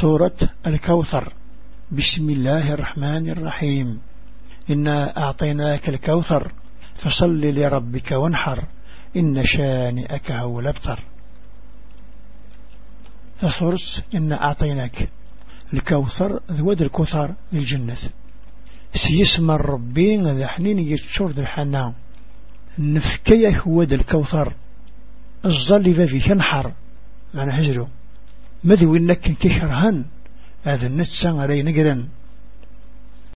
سورة الكوثر. بسم الله الرحمن الرحيم. إنا أعطيناك الكوثر فصل لربك وانحر إن شانئك هو الأبتر. فصورت إنا أعطيناك الكوثر ذواد الكوثر للجنة. سيسمى الربين ذا حنين يتشور ذا الحنان نفكيه هو ذا الكوثر. الظل في كنحر معنى هجره ماذا وإنك كشرهن هذا النسان علي نقرن.